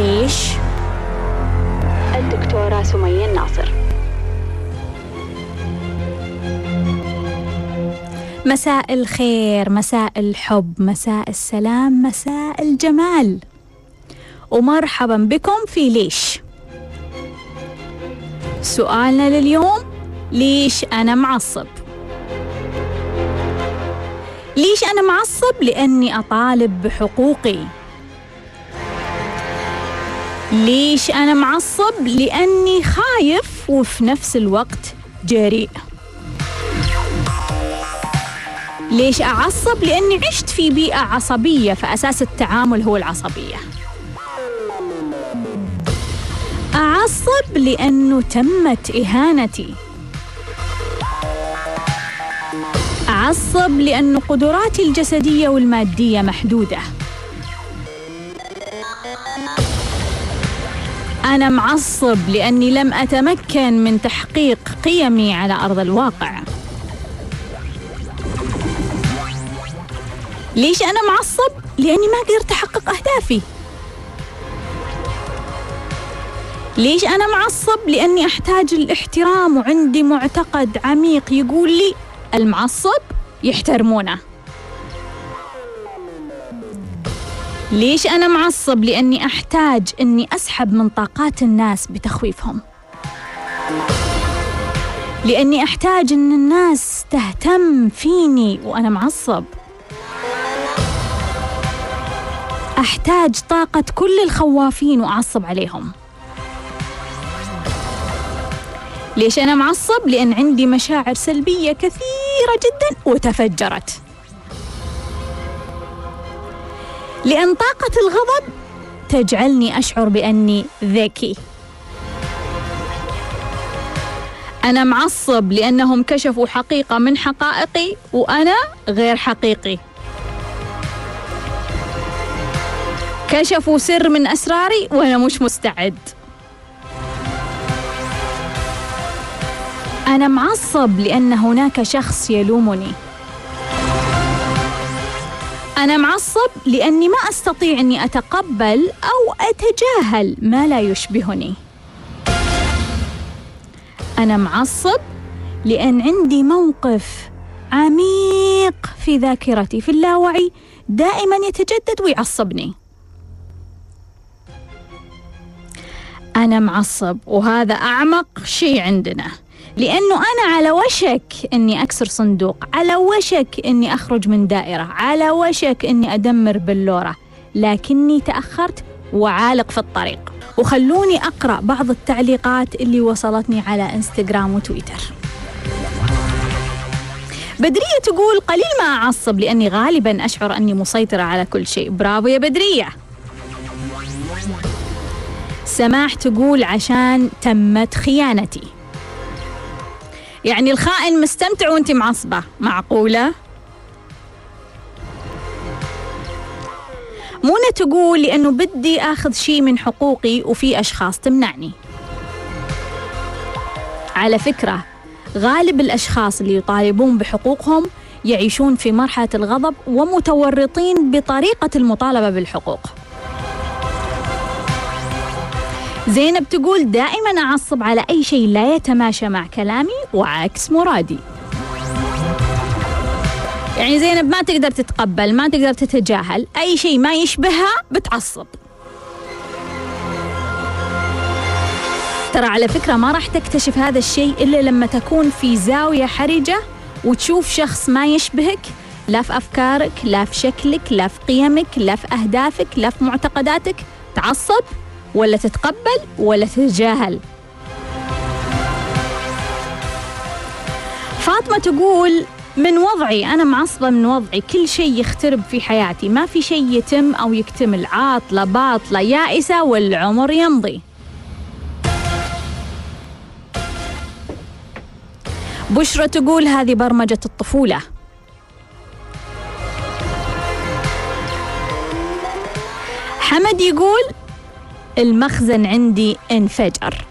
ليش؟ الدكتورة سمية الناصر. مساء الخير مساء الحب مساء السلام مساء الجمال. ومرحبا بكم في ليش. سؤالنا لليوم ليش أنا معصب؟ ليش أنا معصب؟ لأني أطالب بحقوقي. ليش أنا معصب؟ لأني خايف وفي نفس الوقت جريء. ليش أعصب؟ لأني عشت في بيئة عصبية فأساس التعامل هو العصبية. أعصب لأنه تمت إهانتي. أعصب لأن قدراتي الجسدية والمادية محدودة. أنا معصب لأني لم أتمكن من تحقيق قيمي على أرض الواقع ليش أنا معصب؟ لأني ما قدرت أحقق أهدافي ليش أنا معصب؟ لأني أحتاج الاحترام وعندي معتقد عميق يقول لي المعصب يحترمونه ليش أنا معصب؟ لأني أحتاج أني أسحب من طاقات الناس بتخويفهم لأني أحتاج أن الناس تهتم فيني وأنا معصب أحتاج طاقة كل الخوافين وأعصب عليهم ليش أنا معصب؟ لأن عندي مشاعر سلبية كثيرة جدا وتفجرت لأن طاقة الغضب تجعلني أشعر بأني ذكي. أنا معصب لأنهم كشفوا حقيقة من حقائقي وأنا غير حقيقي. كشفوا سر من أسراري وأنا مش مستعد. أنا معصب لأن هناك شخص يلومني. أنا معصب لأني ما أستطيع أني أتقبل أو أتجاهل ما لا يشبهني. أنا معصب لأن عندي موقف عميق في ذاكرتي في اللاوعي دائما يتجدد ويعصبني. أنا معصب وهذا أعمق شيء عندنا. لأنه أنا على وشك أني أكسر صندوق على وشك أني أخرج من دائرة على وشك أني أدمر بلورة لكني تأخرت وعالق في الطريق. وخلوني أقرأ بعض التعليقات اللي وصلتني على إنستغرام وتويتر. بدرية تقول قليل ما أعصب لأني غالبا أشعر أني مسيطرة على كل شيء. برافو يا بدرية. سماح تقول عشان تمت خيانتي. يعني الخائن مستمتع وانت معصبة. معقولة؟ منى تقول لأنه بدي أخذ شيء من حقوقي وفي أشخاص تمنعني. على فكرة غالب الأشخاص اللي يطالبون بحقوقهم يعيشون في مرحلة الغضب ومتورطين بطريقة المطالبة بالحقوق. زينب تقول دائما أعصب على أي شيء لا يتماشى مع كلامي وعكس مرادي. يعني زينب ما تقدر تتقبل ما تقدر تتجاهل. أي شيء ما يشبهها بتعصب. ترى على فكرة ما راح تكتشف هذا الشيء إلا لما تكون في زاوية حرجة وتشوف شخص ما يشبهك لا في أفكارك لا في شكلك لا في قيمك لا في أهدافك لا في معتقداتك. تعصب؟ ولا تتقبل ولا تتجاهل. فاطمة تقول من وضعي أنا معصبة من وضعي كل شيء يخترب في حياتي. ما في شيء يتم أو يكتمل عاطلة باطلة يائسة والعمر يمضي. بشرى تقول هذه برمجة الطفولة. حمد يقول المخزن عندي انفجر.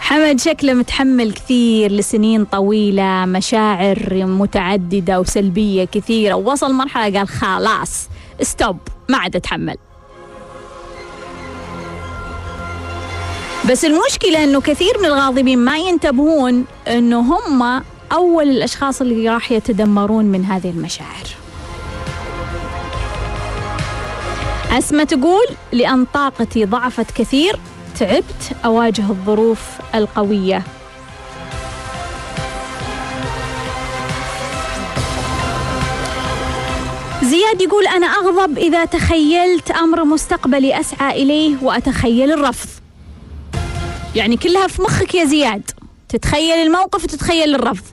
حمد شكله متحمل كثير لسنين طويلة مشاعر متعددة وسلبية كثيرة ووصل مرحلة قال خلاص ستوب ما عاد أتحمل. بس المشكلة أنه كثير من الغاضبين ما ينتبهون أنه هم أول الأشخاص اللي راح يتدمرون من هذه المشاعر. أسمة تقول لأن طاقتي ضعفت كثير تعبت أواجه الظروف القوية. زياد يقول أنا أغضب إذا تخيلت أمر مستقبلي أسعى إليه وأتخيل الرفض. يعني كلها في مخك يا زياد. تتخيل الموقف وتتخيل الرفض.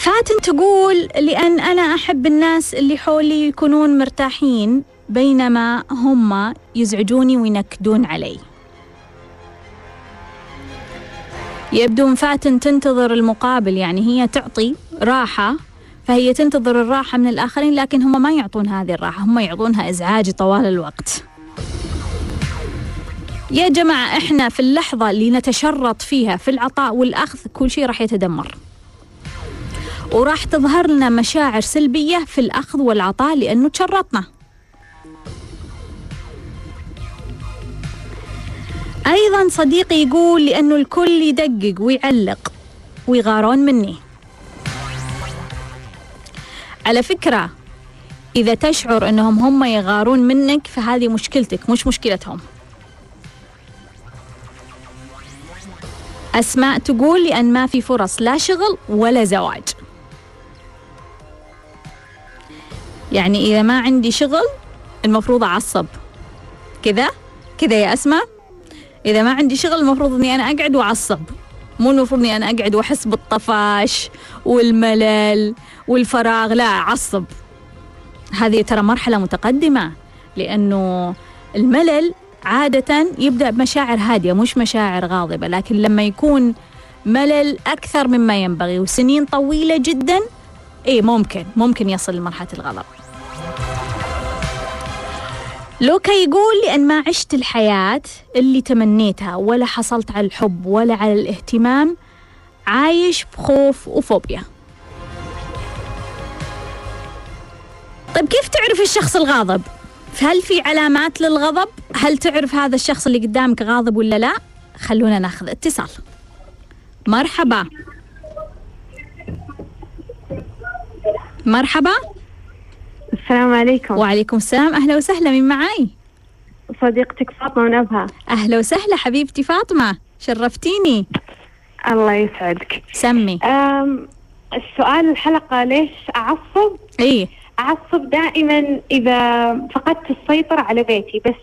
فاتن تقول لأن أنا أحب الناس اللي حولي يكونون مرتاحين بينما هم يزعجوني وينكدون علي. يبدو ان فاتن تنتظر المقابل يعني هي تعطي راحة فهي تنتظر الراحة من الآخرين لكن هم ما يعطون هذه الراحة هم يعطونها إزعاج طوال الوقت. يا جماعة إحنا في اللحظة اللي نتشرط فيها في العطاء والأخذ كل شيء راح يتدمر. وراح تظهر لنا مشاعر سلبية في الأخذ والعطاء لأنه تشرطنا. أيضا صديقي يقول لأنه الكل يدقق ويعلق ويغارون مني. على فكرة إذا تشعر أنهم هم يغارون منك فهذه مشكلتك مش مشكلتهم. أسماء تقول لأن ما في فرص لا شغل ولا زواج. يعني إذا ما عندي شغل المفروض أعصب. كذا؟ كذا يا أسماء. إذا ما عندي شغل المفروض إني أنا أقعد وأعصب. مو المفروض إني أنا أقعد وأحس بالطفاش والملل والفراغ. لا أعصب. هذه ترى مرحلة متقدمة لأنه الملل عادة يبدأ بمشاعر هادية مش مشاعر غاضبة. لكن لما يكون ملل أكثر مما ينبغي وسنين طويلة جدا إيه ممكن ممكن يصل لمرحلة الغضب لوكا يقول لأن ما عشت الحياة اللي تمنيتها ولا حصلت على الحب ولا على الاهتمام عايش بخوف وفوبيا طيب كيف تعرف الشخص الغاضب؟ هل في علامات للغضب؟ هل تعرف هذا الشخص اللي قدامك غاضب ولا لا؟ خلونا ناخذ اتصال مرحبا مرحبا. السلام عليكم. وعليكم السلام. أهلا وسهلا. من معاي؟ صديقتك فاطمة من أبها. أهلا وسهلا حبيبتي فاطمة. شرفتيني. الله يسعدك. سمي. أم السؤال الحلقة ليش أعصب؟ إيه أعصب دائما إذا فقدت السيطرة على بيتي بس.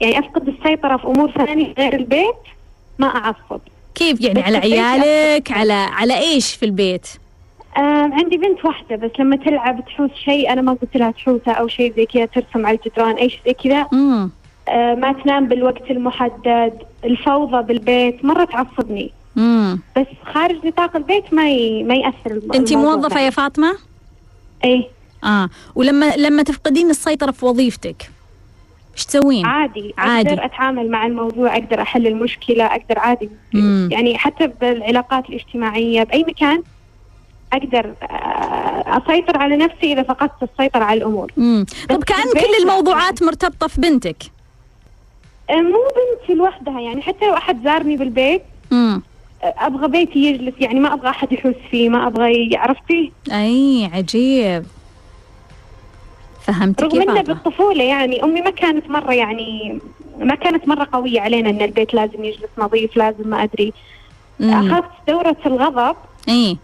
يعني أفقد السيطرة في أمور ثانية غير البيت ما أعصب. كيف؟ يعني على عيالك على على إيش في البيت؟ عندي بنت واحدة بس لما تلعب تحوس شيء أنا ما قلت لها تحوسه أو شيء زي كذا ترسم على الجدران أي شيء زي كذا. ما تنام بالوقت المحدد الفوضى بالبيت مرة تعصبني. امم بس خارج نطاق البيت ما ي... ما يأثر موظفة معي. يا فاطمة؟ إيه. آه. ولما لما تفقدين السيطرة في وظيفتك إيش تسوين؟ عادي عادي. أقدر أتعامل مع الموضوع أقدر أحل المشكلة أقدر عادي. مم. يعني حتى بالعلاقات الاجتماعية بأي مكان أقدر آه، أسيطر على نفسي إذا فقدت السيطرة على الأمور. امم طب البيت كل لا. الموضوعات مرتبطة في بنتك؟ آه، مو بنتي لوحدها يعني حتى لو أحد زارني بالبيت امم أبغى بيتي يجلس يعني ما أبغى أحد يحوس فيه ما أبغى عرفتي أي عجيب. فهمتك. رغم إنه بالطفولة يعني أمي ما كانت مرة يعني ما كانت مرة قوية علينا إن البيت لازم يجلس نظيف لازم ما أدري. أخذت دورة الغضب. إيه. ح-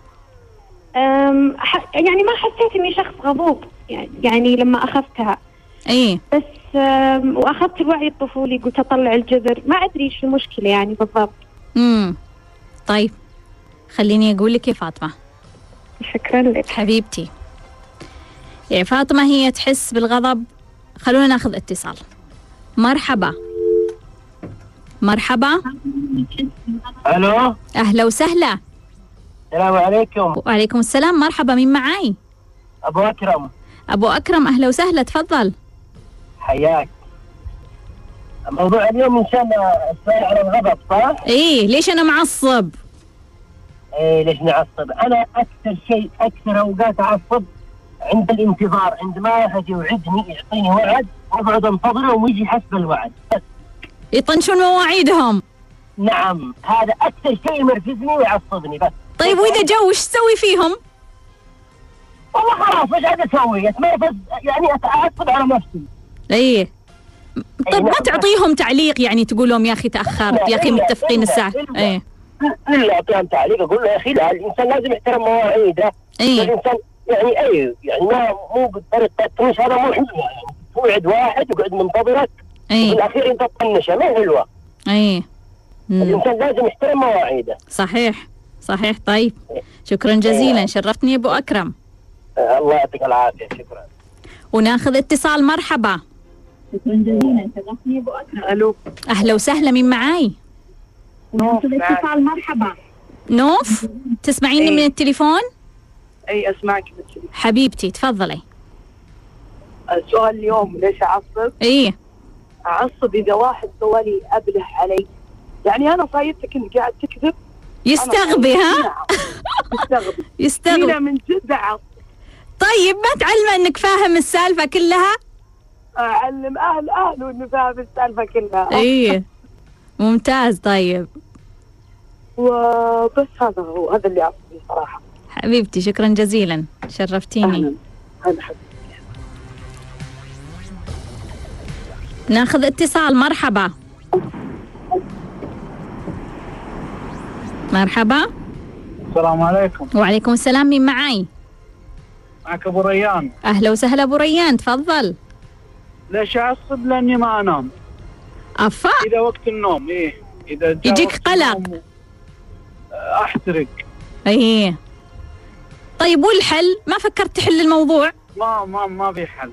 يعني ما حسيت إني شخص غضوب يعني, يعني لما أخذتها. إيه بس وأخذت الوعي الطفولي قلت أطلع الجذر. ما أدري إيش المشكلة يعني بالضبط. امم طيب خليني أقول لك يا فاطمة. شكرا لك. حبيبتي. يا فاطمة هي تحس بالغضب. خلونا ناخذ اتصال. مرحبا. مرحبا. ألو؟ أهلا وسهلا. السلام عليكم. وعليكم السلام. مرحبا مين معاي؟ أبو أكرم. أبو أكرم أهلا وسهلا. تفضل. حياك. موضوع اليوم إن شاء الله السؤال عن الغضب صح؟ إيه ليش أنا معصب؟ إيه ليش نعصب؟ أنا أكثر شيء أكثر أوقات أعصب عند الانتظار عندما يجي يوعدني يعطيني وعد وأقعد أنتظره ويجي حسب الوعد. بس يطنشون مواعيدهم. نعم هذا أكثر شيء ينرفزني ويعصبني بس. طيب وإذا جو وش تسوي فيهم؟ والله خلاص إيش قاعد أسوي؟ اتنرفز يعني اعصب على نفسي. إيه. طيب ما. تعطيهم تعليق؟ يعني تقول لهم يا أخي تاخرت يا أخي متفقين الساعة. إيه. إلا أعطيهم تعليق أقول له يا أخي لا الإنسان لازم يحترم مواعيده. إيه. الإنسان يعني اي يعني ما مو بطريقه التطنيش هذا مو حلو يعني توعد واحد يقعد منتظرك إيه. بالاخير أنت تطنشه. ما حلوة. إيه. مم. الإنسان لازم يحترم مواعيده. صحيح. صحيح طيب. شكرا جزيلا. شرفتني يا أبو أكرم. الله يعطيك العافية. شكرا. وناخذ اتصال. مرحبا. ألو. أهلا وسهلا. مين معاي؟ نوف معك. اتصال. مرحبا. نوف تسمعيني. من التليفون؟ أي أسمعك بس حبيبتي تفضلي. السؤال اليوم ليش أعصب؟ إيه أعصب إذا واحد سوى لي أبله علي. يعني أنا صايرتك انك قاعد تكذب يستغبي ها. يستغبي. يستغبي. من جد طيب ما تعلمه أنك فاهم السالفة كلها؟ أعلم أهل اهله إنه فاهم السالفة كلها. إيه. ممتاز طيب. وبس هذا هو هذا اللي يعصبني صراحة. حبيبتي شكرا جزيلا. شرفتيني. أهلا. هلا حبيبي ناخذ اتصال مرحبا. مرحبا. السلام عليكم. وعليكم السلام مين معاي؟ معك أبو ريان. أهلا وسهلا أبو ريان تفضل. ليش أعصب؟ لأني ما أنام. أفا. إذا وقت النوم إيه. إذا يجيك قلق. آه، أحترق. إيه. طيب والحل؟ ما فكرت تحل الموضوع؟ ما ما ما في حل.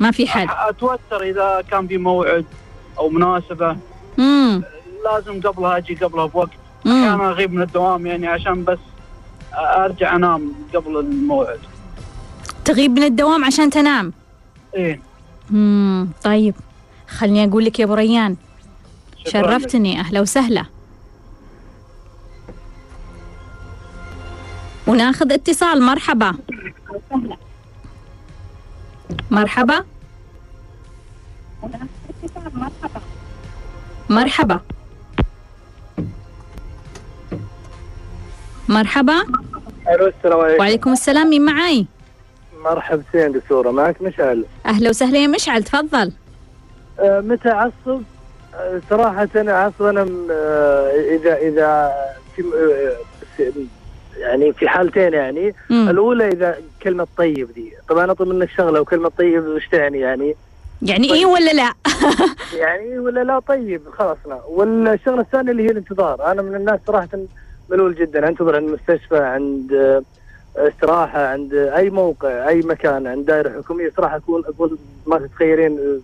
ما في حل. أتوتر إذا كان في موعد أو مناسبة. امم لازم قبلها أجي قبلها بوقت. أحيانا أغيب من الدوام يعني عشان بس أرجع أنام قبل الموعد. تغيب من الدوام عشان تنام؟ إيه. امم طيب. خلني أقول لك يا أبو ريان. شرفتني. أهلا وسهلا. وناخذ اتصال. مرحبا. مرحبا. مرحبا. مرحبا. ألو السلام عليكم. وعليكم السلام مين معاي؟ مرحبا سين دكتوره معك مشعل. أهلا وسهلا يا مشعل تفضل. أه متى اعصب أه اعصب أنا م- أه إذا إذا في أه س- يعني في حالتين يعني. مم. الأولى إذا كلمة طيب دي. طبعا أطلب منك شغلة وكلمة طيب وش تعني يعني؟ يعني إيه ولا لا؟ يعني ولا لا؟ طيب خلاص لا. والشغلة الثانية اللي هي الانتظار. أنا من الناس صراحة ملول جدا. أنتظر عند المستشفى عند آه، استراحة عند أي موقع أي مكان عند دائرة حكومية. صراحة اكون أقول ما تتخيلين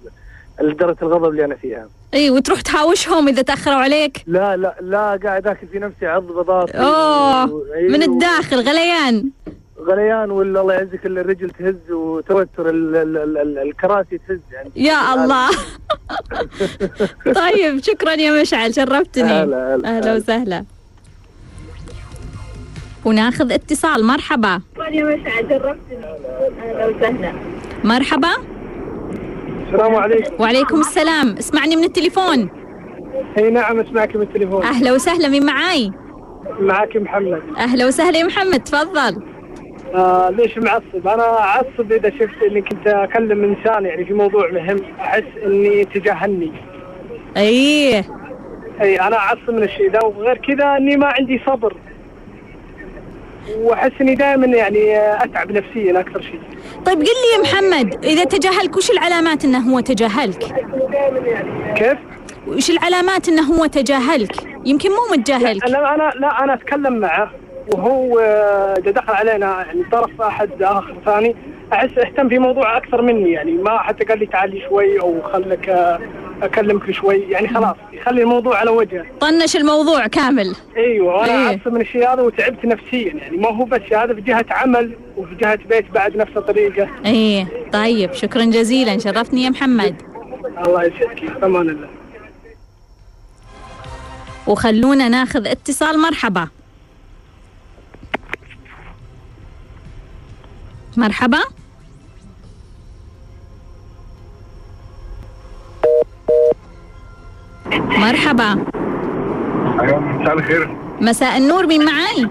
درجة الغضب اللي أنا فيها. إي وتروح تهاوشهم إذا تأخروا عليك؟ لا لا لا قاعد أكل في نفسي عض بضاطي أوه و- أيوه، من الداخل غليان. غليان ولا الله يعزك الرجل تهز وتوتر ال- ال- ال- ال- الكراسي تهز يعني. يا الله. طيب شكرا يا مشعل شرفتني. هلا هلا أهلا. وسهلا. وناخذ اتصال. مرحبا. مرحبا. السلام عليكم. وعليكم السلام. اسمعني من التليفون. اي نعم اسمعك بالتليفون أهلا وسهلا. مين معاي؟ معك محمد. أهلا وسهلا يا محمد. تفضل. آه ليش معصب؟ أنا اعصب إذا شفت إني كنت أكلم إنسان يعني في موضوع مهم. أحس إني تجاهلني. إيه. اي أنا اعصب من الشيء ذا وغير كذا إني ما عندي صبر. وأحس إني دائما يعني أتعب نفسيا أكثر شيء. طيب قل لي يا محمد إذا تجاهلك وش العلامات إنه هو تجاهلك كيف؟ وش العلامات إنه هو تجاهلك يمكن مو متجاهلك أنا أنا لا أنا أتكلم معه وهو آه، إذا دخل علينا يعني طرف أحد آخر ثاني أحس أهتم في موضوع أكثر مني يعني ما حتى قال لي تعالي شوي أو خلك آه، اكلمك شوي يعني خلاص يخلي الموضوع على وجهه طنش الموضوع كامل. أيوه وأنا أيه. عصب من الشيء هذا وتعبت نفسيا يعني ما هو بس هذا في جهة عمل وفي جهة بيت بعد نفس الطريقة. إيه. طيب شكرا جزيلا شرفتني يا محمد. الله يسعدك أمان الله. وخلونا ناخذ اتصال مرحبا. مرحبا. مرحبا. أيوه مساء الخير. مساء النور مين معاي؟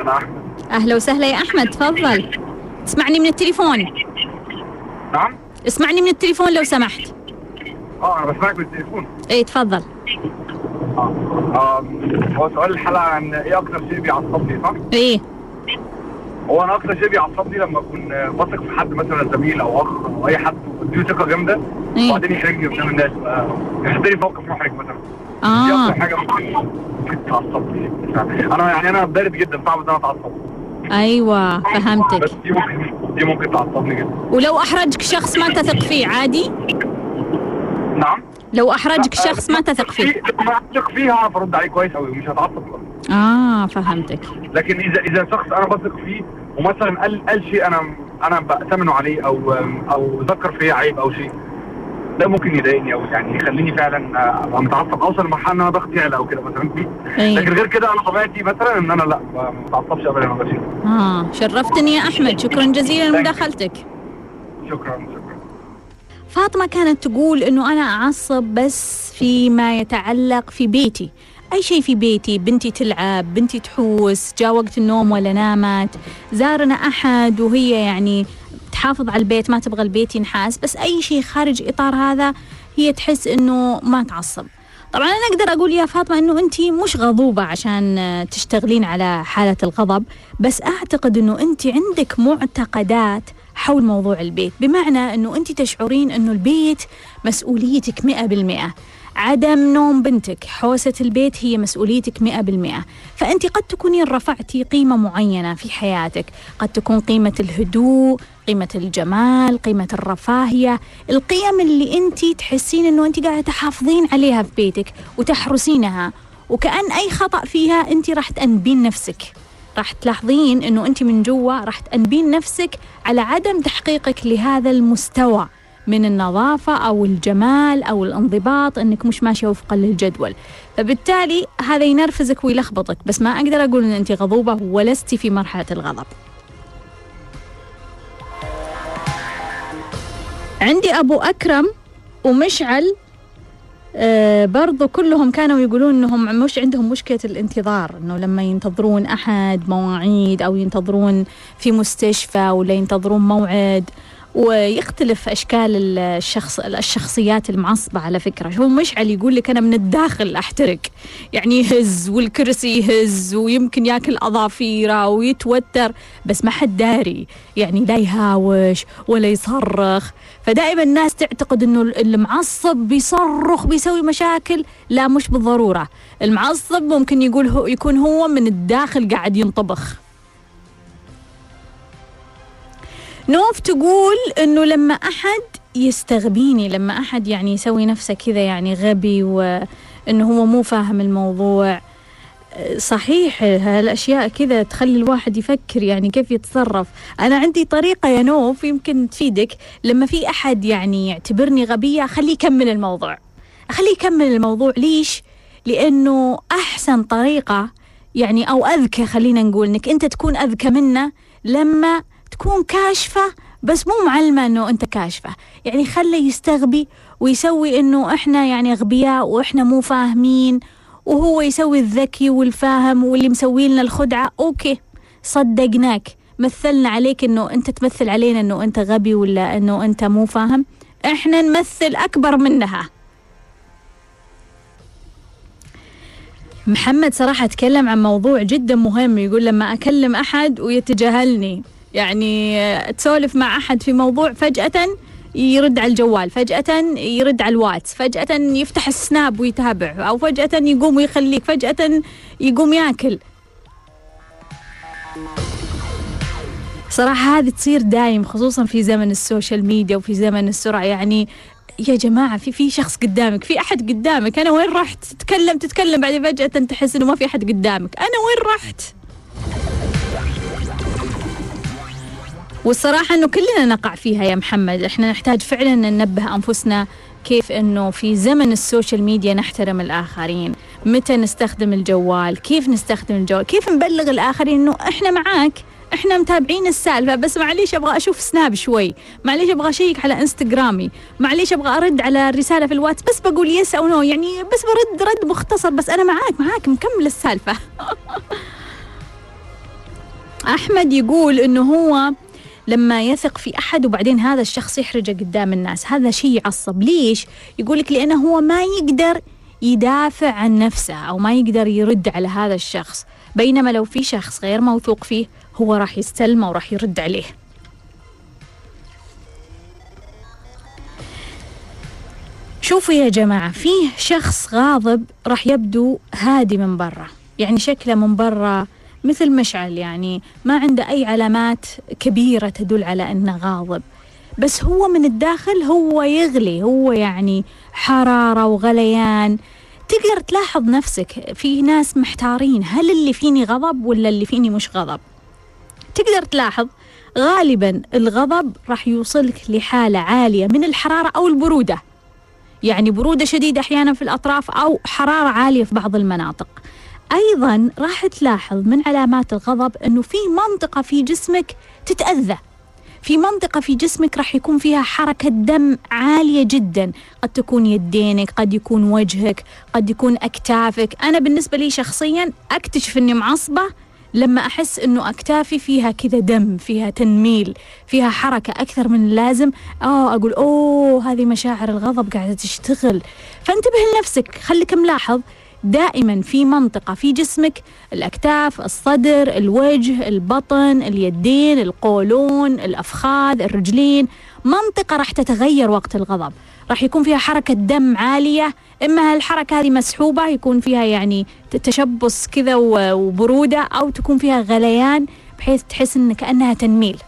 أنا أحمد. أهلا وسهلا يا أحمد تفضل. اسمعني من التليفون؟ نعم. اسمعني من التليفون لو سمحت. آه أنا بسمعك بالتليفون. إيه تفضل. آه هو سؤال الحلقة عن إيه أكتر شيء بيعصبني صح؟ إيه. هو أنا أكتر شيء بيعصبني لما اكون بثق في حد مثلا زميل أو اخ أو اي حد واديله ثقة جامدة إيه. وبعدين يحرجني قدام الناس يحط لي موقف محرج مثلا. دي آه أكتر حاجة ممكن تعصبني. أنا يعني أنا بارد جدا صعب إن أنا أتعصب. أيوه بس فهمتك دي ممكن دي ممكن تعصبني جدا. ولو أحرجك شخص ما تثق فيه عادي؟ نعم. لو أحرجك شخص ما تثق فيه. في- لما أثق فيه هعرف ارد عليه كويس قوي ومش هتعصب خالص. آه فهمتك. لكن اذا إذا شخص أنا بثق فيه ومثلا قال قال شيء أنا أنا بأتمنه عليه أو أو ذكر فيا عيب أو شيء ده ممكن يضايقني أو يعني يخليني فعلا ابقى متعصب أوصل لمرحلة إن أنا ضغطي يعلى أو كده مثلا. فيه إيه. لكن غير كده أنا طبيعتي مثلا إن أنا لا ما بتعصبش ابدا ولا شيء. آه شرفتني يا أحمد. شكرا جزيلا لمداخلتك. شكرا شكرا. فاطمة كانت تقول إنه أنا أعصب بس فيما يتعلق في بيتي. أي شيء في بيتي بنتي تلعب بنتي تحوس جاء وقت النوم ولا نامت زارنا أحد وهي يعني تحافظ على البيت ما تبغى البيت ينحاس بس أي شيء خارج إطار هذا هي تحس إنه ما تعصب. طبعا أنا أقدر أقول يا فاطمة إنه انت مش غضوبة عشان تشتغلين على حالة الغضب بس أعتقد إنه انت عندك معتقدات حول موضوع البيت بمعنى إنه انت تشعرين إنه البيت مسؤوليتك مئة بالمئة. عدم نوم بنتك. حوسة البيت هي مسؤوليتك مئة بالمئة. فأنت قد تكونين رفعتي قيمة معينة في حياتك. قد تكون قيمة الهدوء قيمة الجمال قيمة الرفاهية. القيم اللي أنت تحسين أنه أنت قاعدة تحافظين عليها في بيتك وتحرسينها. وكأن أي خطأ فيها أنت راح تأنبين نفسك. راح تلاحظين أنه أنت من جوا راح تأنبين نفسك على عدم تحقيقك لهذا المستوى. من النظافة أو الجمال أو الانضباط أنك مش ماشية وفقا للجدول. فبالتالي هذا ينرفزك ويلخبطك بس ما أقدر أقول أن أنت غضوبة ولست في مرحلة الغضب. عندي أبو أكرم ومشعل آه برضو كلهم كانوا يقولون إنهم مش عندهم مشكلة الانتظار إنه لما ينتظرون أحد مواعيد أو ينتظرون في مستشفى ولا ينتظرون موعد. ويختلف أشكال الشخص الشخصيات المعصبة على فكرة. هو مشعل يقول لك أنا من الداخل أحترق. يعني يهز والكرسي يهز ويمكن ياكل أظافيره ويتوتر بس ما حد داري. يعني لا يهاوش ولا يصرخ. فدائما الناس تعتقد إنه المعصب بيصرخ بيسوي مشاكل. لا مش بالضرورة. المعصب ممكن يقول هو يكون هو من الداخل قاعد ينطبخ. نوف تقول إنه لما أحد يستغبيني لما أحد يعني يسوي نفسه كذا يعني غبي وإنه هو مو فاهم الموضوع صحيح هالأشياء كذا تخلي الواحد يفكر يعني كيف يتصرف. أنا عندي طريقة يا نوف يمكن تفيدك. لما في أحد يعني يعتبرني غبية أخليه يكمل الموضوع. أخليه يكمل الموضوع. ليش؟ لأنه أحسن طريقة يعني أو أذكى خلينا نقول إنك أنت تكون أذكى منه لما تكون كاشفة بس مو معلمة إنه أنت كاشفة. يعني خله يستغبي ويسوي إنه إحنا يعني أغبياء وإحنا مو فاهمين وهو يسوي الذكي والفاهم واللي مسوي لنا الخدعة. أوكي صدقناك. مثلنا عليك إنه أنت تمثل علينا إنه أنت غبي ولا إنه أنت مو فاهم. إحنا نمثل أكبر منها. محمد صراحة تكلم عن موضوع جدا مهم يقول لما أكلم أحد ويتجاهلني. يعني تسولف مع أحد في موضوع فجأة يرد على الجوال فجأة يرد على الواتس فجأة يفتح السناب ويتابع أو فجأة يقوم ويخليك فجأة يقوم ياكل. صراحة هذه تصير دايم خصوصا في زمن ال social media وفي زمن السرعة. يعني يا جماعة في في شخص قدامك في أحد قدامك أنا وين رحت؟ تتكلم تتكلم بعدين فجأة تحس إنه ما في أحد قدامك. أنا وين رحت؟ والصراحة أنه كلنا نقع فيها يا محمد. إحنا نحتاج فعلا ننبه أنفسنا كيف أنه في زمن ال social media نحترم الآخرين. متى نستخدم الجوال؟ كيف نستخدم الجوال؟ كيف نبلغ الآخرين أنه إحنا معاك؟ إحنا متابعين السالفة. بس معليش أبغى أشوف سناب شوي. معليش أبغى أشيك على انستغرامي معليش أبغى أرد على الرسالة في الواتس. بس بقول yes أو no يعني بس برد رد مختصر. بس أنا معاك معاك. مكمل السالفة. أحمد يقول إنه هو لما يثق في أحد وبعدين هذا الشخص يحرجه قدام الناس. هذا شيء يعصب. ليش؟ يقولك لأنه هو ما يقدر يدافع عن نفسه أو ما يقدر يرد على هذا الشخص. بينما لو في شخص غير موثوق فيه هو راح يستلمه وراح يرد عليه. شوفوا يا جماعة فيه شخص غاضب راح يبدو هادي من برا. يعني شكله من برا مثل مشعل يعني ما عنده أي علامات كبيرة تدل على أنه غاضب. بس هو من الداخل هو يغلي هو يعني حرارة وغليان. تقدر تلاحظ نفسك في ناس محتارين هل اللي فيني غضب ولا اللي فيني مش غضب؟ تقدر تلاحظ غالبا الغضب راح يوصلك لحالة عالية من الحرارة أو البرودة. يعني برودة شديدة أحيانا في الأطراف أو حرارة عالية في بعض المناطق. أيضا راح تلاحظ من علامات الغضب أنه في منطقة في جسمك تتأذى. في منطقة في جسمك راح يكون فيها حركة دم عالية جدا. قد تكون يدينك قد يكون وجهك قد يكون أكتافك. أنا بالنسبة لي شخصيا أكتشف أني معصبة لما أحس أنه أكتافي فيها كذا دم فيها تنميل فيها حركة أكثر من اللازم. أوه أقول أوه هذه مشاعر الغضب قاعدة تشتغل. فانتبه لنفسك خليك ملاحظ دائما في منطقة في جسمك الأكتاف الصدر الوجه البطن اليدين القولون الأفخاذ الرجلين. منطقة راح تتغير وقت الغضب. راح يكون فيها حركة دم عالية. إما هالحركة هذه مسحوبة يكون فيها يعني تشبص كذا وبرودة أو تكون فيها غليان بحيث تحس إن كأنها تنميل.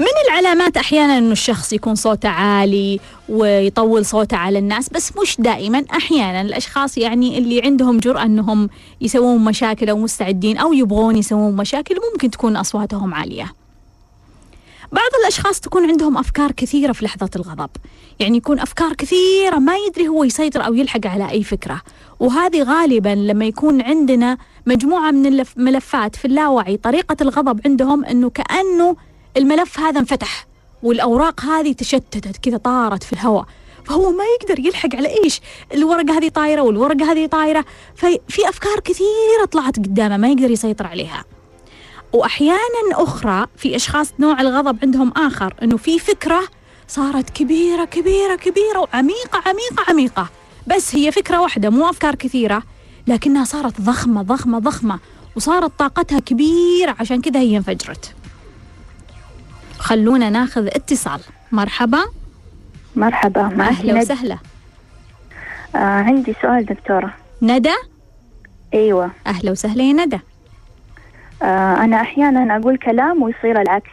من العلامات أحيانا إنه الشخص يكون صوته عالي ويطول صوته على الناس بس مش دائما أحيانا الأشخاص يعني اللي عندهم جرأة إنهم يسوون مشاكل أو مستعدين أو يبغون يسوون مشاكل ممكن تكون أصواتهم عالية. بعض الأشخاص تكون عندهم أفكار كثيرة في لحظة الغضب. يعني يكون أفكار كثيرة ما يدري هو يسيطر أو يلحق على أي فكرة. وهذه غالبا لما يكون عندنا مجموعة من الملفات في اللاوعي طريقة الغضب عندهم أنه كأنه الملف هذا انفتح والأوراق هذه تشتتت كذا طارت في الهواء. فهو ما يقدر يلحق على إيش؟ الورقة هذه طايرة والورقة هذه طايرة. ففي أفكار كثيرة طلعت قدامه ما يقدر يسيطر عليها. وأحيانا أخرى في أشخاص نوع الغضب عندهم آخر إنه في فكرة صارت كبيرة كبيرة كبيرة وعميقة عميقة عميقة. بس هي فكرة واحدة مو أفكار كثيرة لكنها صارت ضخمة ضخمة ضخمة وصارت طاقتها كبيرة عشان كذا هي انفجرت. خلونا ناخذ اتصال. مرحبا. مرحبا معك ند- وسهلا. آه عندي سؤال دكتورة. ندى؟ أيوة. أهلا وسهلا يا ندى. آه أنا أحيانا أقول كلام ويصير العكس.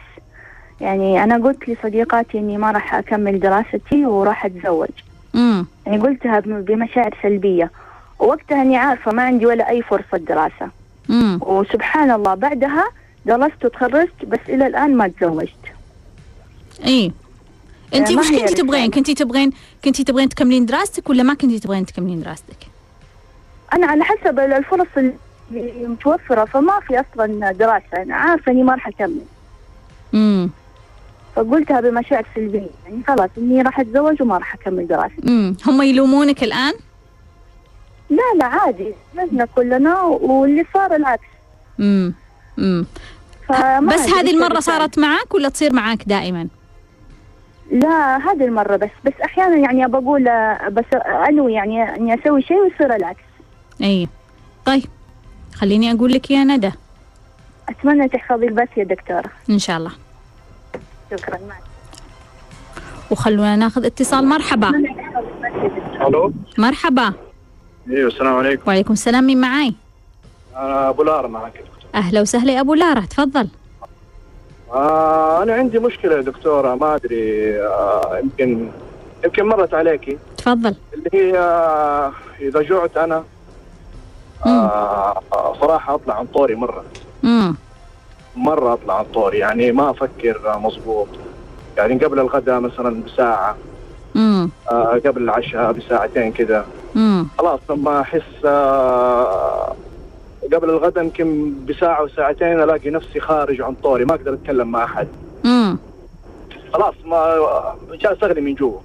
يعني أنا قلت لصديقاتي إني ما راح أكمل دراستي وراح أتزوج. امم يعني قلتها بم- بمشاعر سلبية. ووقتها إني عارفة ما عندي ولا أي فرصة دراسة. امم وسبحان الله بعدها درست وتخرجت بس إلى الآن ما تزوجت. إي. انت وش كنتي تبغين. كنتي تبغين كنتي تبغين تكملين دراستك ولا ما كنتي تبغين تكملين دراستك؟ أنا على حسب الفرص اللي متوفرة فما في أصلا دراسة. أنا عارفة إني ما راح أكمل. امم فقلتها بمشاعر سلبية. يعني خلاص إني راح أتزوج وما راح أكمل دراستي. امم هم يلومونك الآن؟ لا لا عادي. زوجنا كلنا واللي صار العكس. امم امم بس هذه المرة. صارت معك ولا تصير معك دائما؟ لا هذه المرة بس بس أحيانا يعني أبى أقول آه، بس أنوي يعني إني أسوي شيء ويصير العكس. أي. طيب خليني أقول لك يا ندى. أتمنى تحفظي البث يا دكتورة. إن شاء الله. شكرا مع وخلونا ناخذ اتصال. مرحبا. ألو؟ مرحبا. أيوه السلام عليكم. وعليكم السلام مين معاي؟ أنا أبو لارا معك. يا دكتور أهلا وسهلا يا أبو لارا تفضل. آه أنا عندي مشكلة يا دكتورة ما أدري آه يمكن يمكن مرت عليكي. تفضل. اللي هي آه إذا جعت أنا آه آه، صراحة أطلع عن طوري مرة. امم مرة أطلع عن طوري يعني ما أفكر آه، مظبوط. يعني قبل الغداء مثلا بساعة. امم آه قبل العشاء بساعتين كذا امم خلاص لما أحس آه قبل الغداء يمكن بساعة وساعتين ألاقي نفسي خارج عن طوري ما أقدر أتكلم مع أحد. امم خلاص ما جالس اغلي من جوا.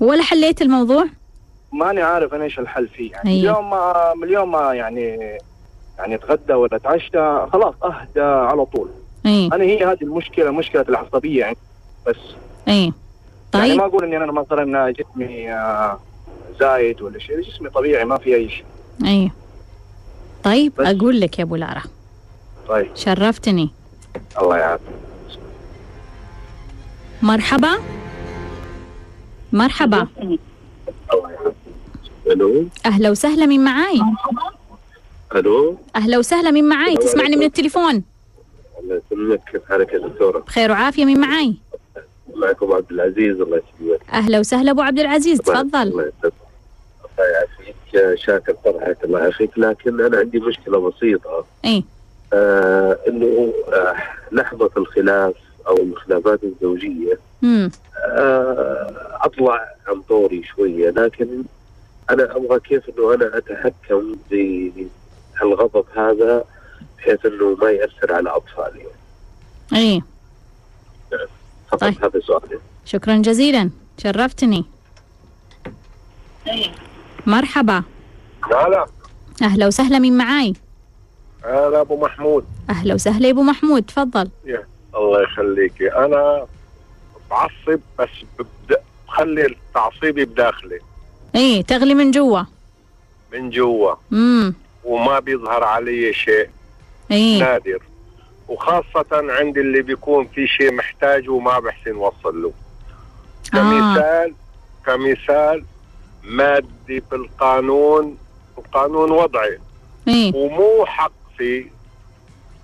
ولا حليت الموضوع؟ ماني عارف أنا إيش الحل فيه. يعني أيوه. اليوم ما اليوم ما يعني يعني أتغدى ولا أتعشى خلاص أهدى على طول. أي. أنا هي هذه المشكلة مشكلة العصبية يعني بس. أي. يعني طيب. ما أقول إني أنا مثلا جسمي آه، زايد ولا شيء جسمي طبيعي ما في أي شيء. أي. طيب بس. أقول لك يا أبو لارا. طيب. شرفتني. الله يعافيك. مرحبا. مرحبا. ألو. أهلا وسهلا من معاي؟ ألو. أهلا وسهلا من معاي؟ تسمعني من التليفون؟ الله يسلمك. كيف حالك يا دكتورة؟ بخير وعافية من معاي؟ معكم عبد العزيز الله يسلمك. أهلا وسهلا أبو عبد العزيز تفضل. الله يسلمك. شاكر طرحك الله يعافيك لكن أنا عندي مشكلة بسيطة. اي آه إنه آه لحظة الخلاف أو الخلافات الزوجية امم آه أطلع عن طوري شوية. لكن أنا أبغى كيف إنه أنا أتحكم بالغضب هذا بحيث إنه ما يأثر على أطفالي. اي فقط طيب. هذا سؤالي شكرا جزيلا. شرفتني. مرحبا. لا لا أهلا وسهلا من معاي؟ أنا أبو محمود. أهلا وسهلا يا أبو محمود تفضل. الله يخليكي أنا بعصب بس ببدا بخلي تعصيبي بداخلي. اي تغلي من جوا. من جوا. امم وما بيظهر علي شيء. اي نادر. وخاصة عند اللي بيكون في شيء محتاجه وما بحسن وصل له. آه. كمثال كمثال مادي في القانون القانون وضعي. إي. ومو حق فيه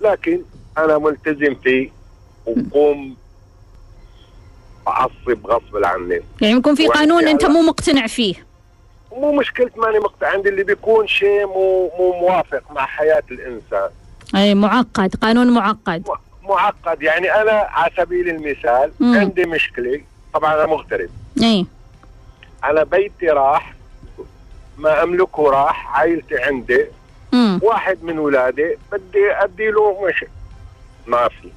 لكن أنا ملتزم فيه وبقوم بعصب غصب عني. يعني يكون في قانون أنت مو مقتنع فيه. مو مشكلة ماني مقطع عندي اللي بيكون شيء مو مو موافق مع حياة الإنسان. أي معقد قانون معقد. معقد. يعني أنا على سبيل المثال مم. عندي مشكلة. طبعا أنا مغترب. إي. أنا بيتي راح ما أملكه راح عائلتي عندي. امم واحد من ولادي بدي أدي له مش ما في.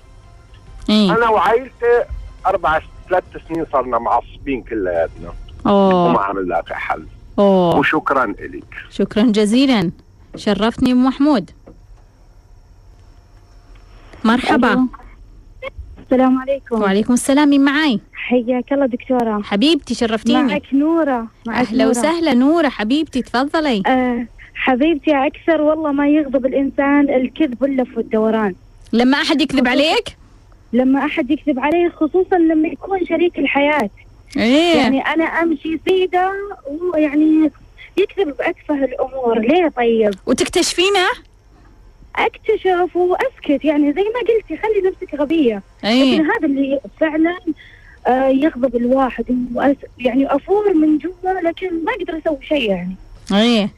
إي. أنا وعائلتي أربع ثلاث سنين صرنا معصبين كلياتنا. وما عم نلاقي حل. أوه. وشكرا إليك. شكرا جزيلا. شرفتني ابو محمود. مرحبا. السلام عليكم. وعليكم السلام مين معاي؟ حياك الله دكتورة. حبيبتي شرفتيني. معك نورة معك أهلا نورة. وسهلا نورة حبيبتي تفضلي. آه حبيبتي أكثر والله ما يغضب الإنسان الكذب واللف والدوران لما أحد يكذب عليك؟ لما أحد يكذب عليه خصوصا لما يكون شريك الحياة. إيه. يعني أنا أمشي سيدة ويعني يكذب بأتفه الأمور. ليه طيب؟ وتكتشفينه؟ أكتشف وأسكت. يعني زي ما قلتي خلي نفسك غبية. لكن إيه هذا اللي فعلا آه يغضب الواحد. يعني أفور من جوا لكن ما أقدر أسوي شيء يعني. إيه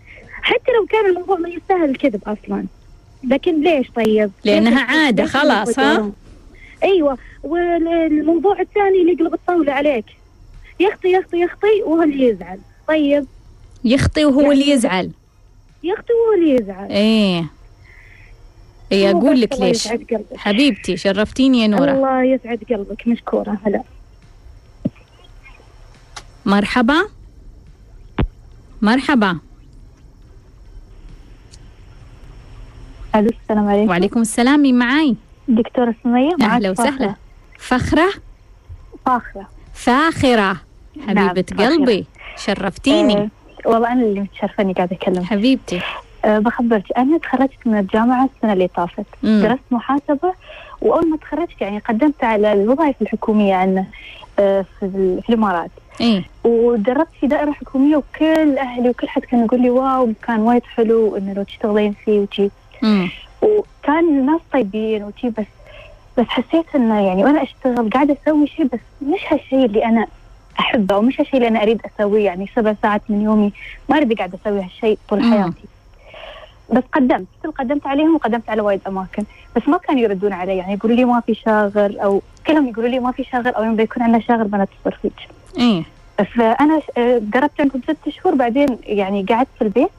حتى لو كان الموضوع ما يستاهل الكذب أصلا. لكن ليش طيب؟ عادة ليش خلاص، ها؟ أيوه. والموضوع الثاني اللي يقلب الطاولة عليك. يخطي يخطي يخطي وهو اللي يزعل. طيب. يخطي وهو اللي يزعل. يخطي وهو اللي يزعل. إيه هو أقول لك ليش. حبيبتي شرفتيني يا نورة. الله يسعد قلبك مشكورة هلا. مرحبا. مرحبا. ألو السلام عليكم. وعليكم السلام مين معاي؟ دكتورة سمية أهلا وسهلا. فخره فاخرة؟ فاخرة. نعم، حبيبة فاخرة. قلبي شرفتيني. آه والله أنا اللي متشرفة إني قاعدة أكلم حبيبتي. بخبرك. أنا تخرجت من الجامعة السنة اللي طافت. مم. درست محاسبة وأول ما تخرجت يعني قدمت على الوظائف الحكومية عندنا أه في, ال- في الإمارات. إيه ودربت في دائرة حكومية وكل أهلي وكل حد كان يقول لي واو كان وايد حلو إنه لو تشتغلين فيه امم وكان الناس طيبين وجي بس بس حسيت إنه يعني وأنا أشتغل قاعدة أسوي شيء بس مش هالشيء اللي أنا أحبه ومش هالشيء اللي أنا أريد أسويه. يعني سبع ساعات من يومي ما أريد قاعدة أسوي هالشيء طول مم. حياتي. بس قدمت still قدمت عليهم وقدمت على وايد أماكن. بس ما كانوا يردون علي يعني يقولوا لي ما في شاغر أو كلهم يقولوا لي ما في شاغر أو يوم بيكون عندنا شاغر بنتصل فيك إيه. بس أنا ش- آه، قربت عندهم ست شهور بعدين يعني قعدت في البيت.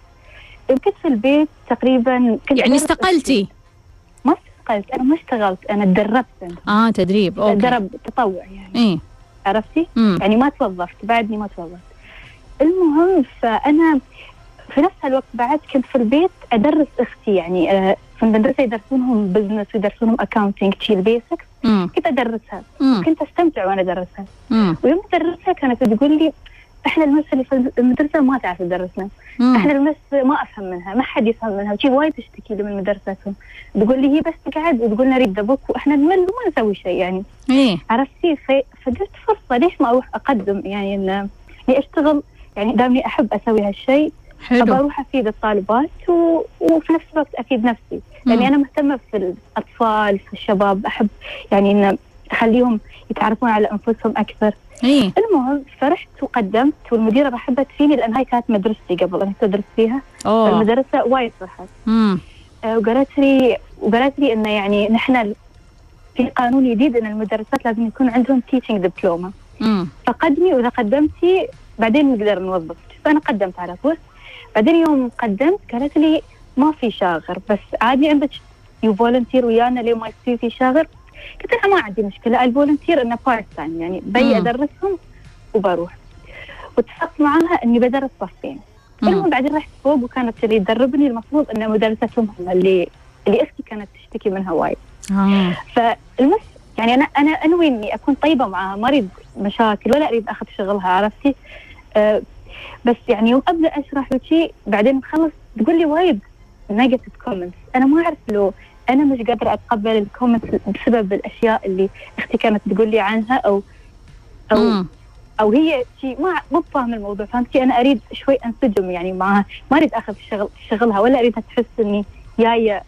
يمكن في البيت تقريبا كنت يعني استقلتي؟ ما استقلت أنا ما اشتغلت أنا تدربت آه تدريب okay. درب تطوع يعني. إيه. عرفتي؟ امم يعني ما توظفت بعدني ما توظفت. المهم فأنا في نفس الوقت بعد كنت في البيت أدرس أختي يعني آه، في المدرسة يدرسونهم business ويدرسونهم accounting شي ال basics كنت أدرسها. كنت أستمتع وأنا أدرسها. ويوم ادرسها كانت تقول لي إحنا ال miss اللي في المدرسة ما تعرف تدرسنا. إحنا ال miss ما أفهم منها ما حد يفهم منها وشي وايد تشتكي لي من مدرستهم. تقول لي هي بس تقعد. وتقول لنا read the book. وإحنا نمل وما نسوي شيء يعني. إيه. عرفتي ف- فقلت فرصة ليش ما أروح أقدم؟ يعني ان اني اشتغل يعني دامني أحب أسوي هالشيء حلو. أروح أفيد الطالبات و... وفي نفس الوقت أفيد نفسي. لأني مم. أنا مهتمة في الأطفال في الشباب. أحب يعني إن أخليهم يتعرفون على أنفسهم أكثر. إيه المهم فرحت وقدمت والمديرة رحبت فيني لأن هاي كانت مدرستي قبل. أنا كنت أدرس فيها. أوه. فالمدرسة وايد فرحت. آه، وقالت لي وقالت لي إنه يعني نحن في قانون جديد إن المدرسات لازم يكون عندهم teaching diploma فقدمي وإذا قدمتي بعدين نقدر نوظفك فانا قدمت على طول بعدين يوم قدمت قالت لي ما في شاغر بس عادي عندك you volunteer ويانا ليه ما يصير في شاغر؟ قلت لها ما عندي مشكلة ال volunteer انه part time يعني بي. أدرسهم وبروح. واتفقت معاها إني بدرس صفين. المهم بعدين رحت فوق وكانت اللي تدربني المفروض ان مدرستهم هم اللي اللي إختي كانت تشتكي منها وايد. آه. فال miss يعني أنا أنا أنوي إني أكون طيبة معاها ما أريد مشاكل ولا أريد أخذ شغلها عرفتي؟ أه بس يعني يوم ابدا اشرح وشي بعدين خلص تقول لي وايد negative comments أنا ما أعرف لو أنا مش قادرة أتقبل ال comments بسبب الأشياء اللي أختي كانت تقول لي عنها أو أو مم. أو هي شيء ما مو فاهم الموضوع فهمتي أنا أريد شوي أنسجم يعني معها ما أريد أخذ شغل شغلها ولا اريدها تحس إني جاية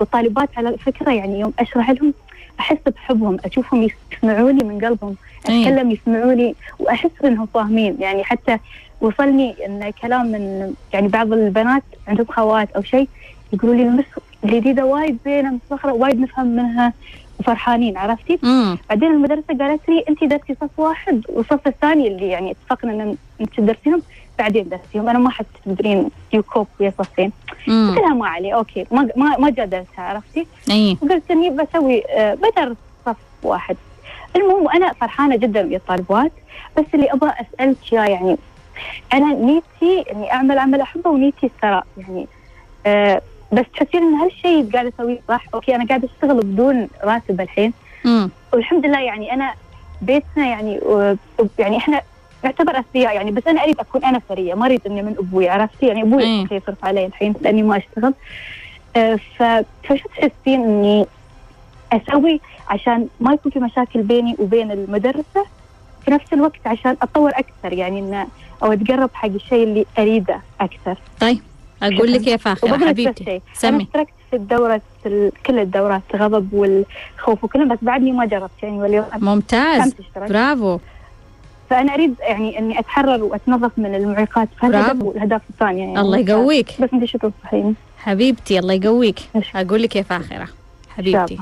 والطالبات على فكره يعني يوم أشرح لهم أحس بحبهم أشوفهم يسمعوني من قلبهم إيه. أتكلم يسمعوني وأحس إنهم فاهمين يعني حتى وصلني إن كلام من يعني بعض البنات عندهم خوات أو شيء يقولوا لي ال miss الجديدة وايد زينة مفخره وايد نفهم منها وفرحانين عرفتي؟ امم بعدين المدرسة قالت لي أنت درسي صف واحد والصف الثاني اللي يعني اتفقنا أن أنت تدرسيهم بعدين درسيهم أنا ما حد تدرين you cope ويا صفين قلت لها ما علي okay ما ما ما جادلتها عرفتي؟ إيه وقلت إني بسوي آه، بدرس صف واحد. المهم وأنا فرحانة جدا ويا الطالبات بس اللي أبغى أسألك يا يعني أنا نيتي إني أعمل عمل أحبه ونيتي الثراء يعني آه بس تحسين إن هالشيء اللي قاعدة أسويه صح أوكي أنا قاعدة أشتغل بدون راتب الحين. امم والحمد لله يعني أنا بيتنا يعني يعني إحنا نعتبر اثرياء يعني بس أنا أريد أكون أنا ثريه ما أريد إني من أبوي عرفتي؟ يعني أبوي إيه. يصرف علي الحين لأني ما أشتغل. آه، فشو تحسين إني أسوي عشان ما يكون في مشاكل بيني وبين المدرسة. في نفس الوقت عشان اتطور أكثر يعني إن أو اتقرب حق الشيء اللي أريده أكثر. طيب أقول لك يا فاخره حبيبتي شيء. أنا سمي اشتركت في الدورة ال- كل الدورات الغضب والخوف وكلهم بس بعدني ما جربت يعني واليوم ممتاز. برافو. فأنا أريد يعني إني أتحرر وأتنظف من المعيقات برافو. والاهداف الثانية يعني. الله يقويك. بس انت شو تنصحيني؟ حبيبتي الله يقويك. أقول لك يا فاخرة حبيبتي.